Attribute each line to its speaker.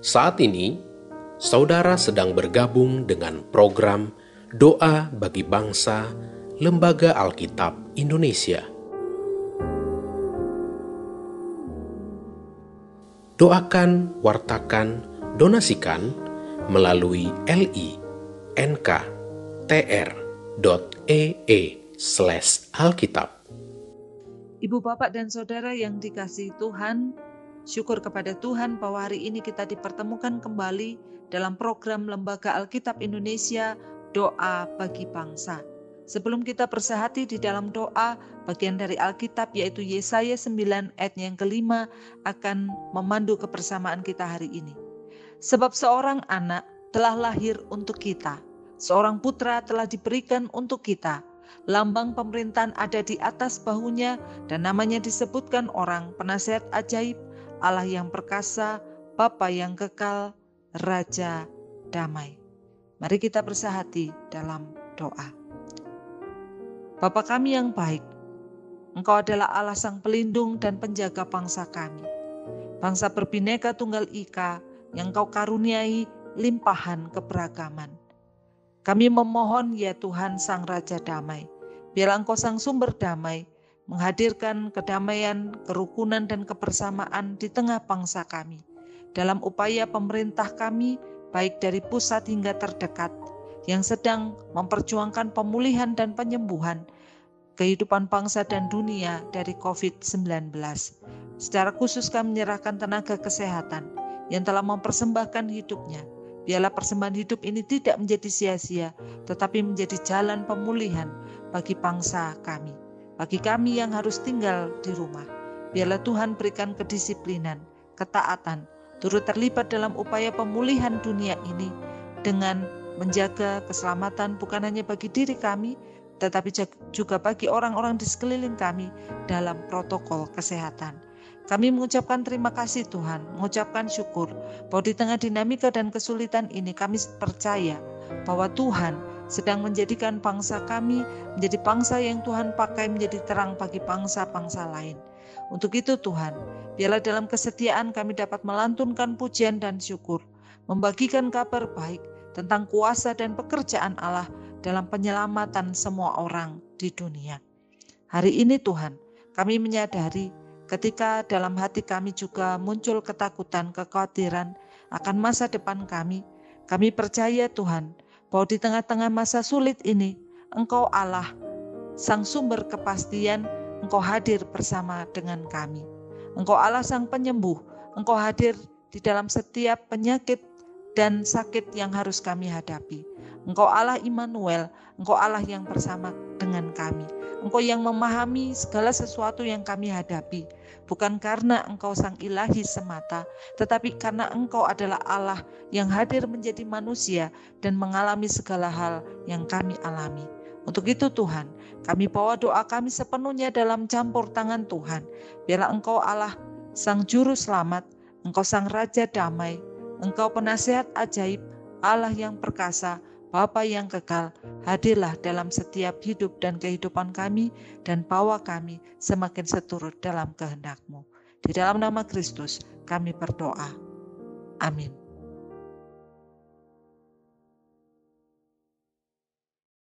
Speaker 1: Saat ini, saudara sedang bergabung dengan program Doa bagi Bangsa Lembaga Alkitab Indonesia. Doakan, wartakan, donasikan melalui li.nk.tr.ee slash alkitab.
Speaker 2: Ibu bapak dan saudara yang dikasihi Tuhan, syukur kepada Tuhan bahwa hari ini kita dipertemukan kembali dalam program Lembaga Alkitab Indonesia Doa Bagi Bangsa. Sebelum kita bersehati di dalam doa, bagian dari Alkitab yaitu Yesaya 9 ayat yang kelima akan memandu kebersamaan kita hari ini. Sebab seorang anak telah lahir untuk kita, seorang putra telah diberikan untuk kita, lambang pemerintahan ada di atas bahunya dan namanya disebutkan orang penasihat ajaib, Allah yang perkasa, Bapa yang kekal, Raja damai. Mari kita bersahati dalam doa. Bapa kami yang baik, Engkau adalah Allah sang pelindung dan penjaga bangsa kami. Bangsa berbineka tunggal ika yang Engkau karuniai limpahan keberagaman. Kami memohon ya Tuhan Sang Raja Damai, biarlah Engkau Sang Sumber Damai, menghadirkan kedamaian, kerukunan, dan kebersamaan di tengah bangsa kami. Dalam upaya pemerintah kami, baik dari pusat hingga terdekat, yang sedang memperjuangkan pemulihan dan penyembuhan kehidupan bangsa dan dunia dari COVID-19. Secara khusus kami menyerahkan tenaga kesehatan yang telah mempersembahkan hidupnya. Biarlah persembahan hidup ini tidak menjadi sia-sia, tetapi menjadi jalan pemulihan bagi bangsa kami. Bagi kami yang harus tinggal di rumah, biarlah Tuhan berikan kedisiplinan, ketaatan, turut terlibat dalam upaya pemulihan dunia ini dengan menjaga keselamatan bukan hanya bagi diri kami, tetapi juga bagi orang-orang di sekeliling kami dalam protokol kesehatan. Kami mengucapkan terima kasih Tuhan, mengucapkan syukur bahwa di tengah dinamika dan kesulitan ini kami percaya bahwa Tuhan sedang menjadikan bangsa kami menjadi bangsa yang Tuhan pakai menjadi terang bagi bangsa-bangsa lain. Untuk itu Tuhan, biarlah dalam kesetiaan kami dapat melantunkan pujian dan syukur, membagikan kabar baik, tentang kuasa dan pekerjaan Allah dalam penyelamatan semua orang di dunia. Hari ini Tuhan, kami menyadari ketika dalam hati kami juga muncul ketakutan, kekhawatiran akan masa depan kami, kami percaya Tuhan bahwa di tengah-tengah masa sulit ini, Engkau Allah, Sang Sumber Kepastian, Engkau hadir bersama dengan kami. Engkau Allah Sang Penyembuh, Engkau hadir di dalam setiap penyakit dan sakit yang harus kami hadapi. Engkau Allah Immanuel, Engkau Allah yang bersama dengan kami. Engkau yang memahami segala sesuatu yang kami hadapi, bukan karena Engkau sang ilahi semata, tetapi karena Engkau adalah Allah yang hadir menjadi manusia dan mengalami segala hal yang kami alami. Untuk itu Tuhan, kami bawa doa kami sepenuhnya dalam campur tangan Tuhan. Biarlah Engkau Allah, Sang Juru Selamat, Engkau Sang Raja Damai, Engkau penasehat ajaib, Allah yang perkasa, Bapa yang kekal, hadirlah dalam setiap hidup dan kehidupan kami dan bawa kami semakin seturut dalam kehendak-Mu. Di dalam nama Kristus kami berdoa. Amin.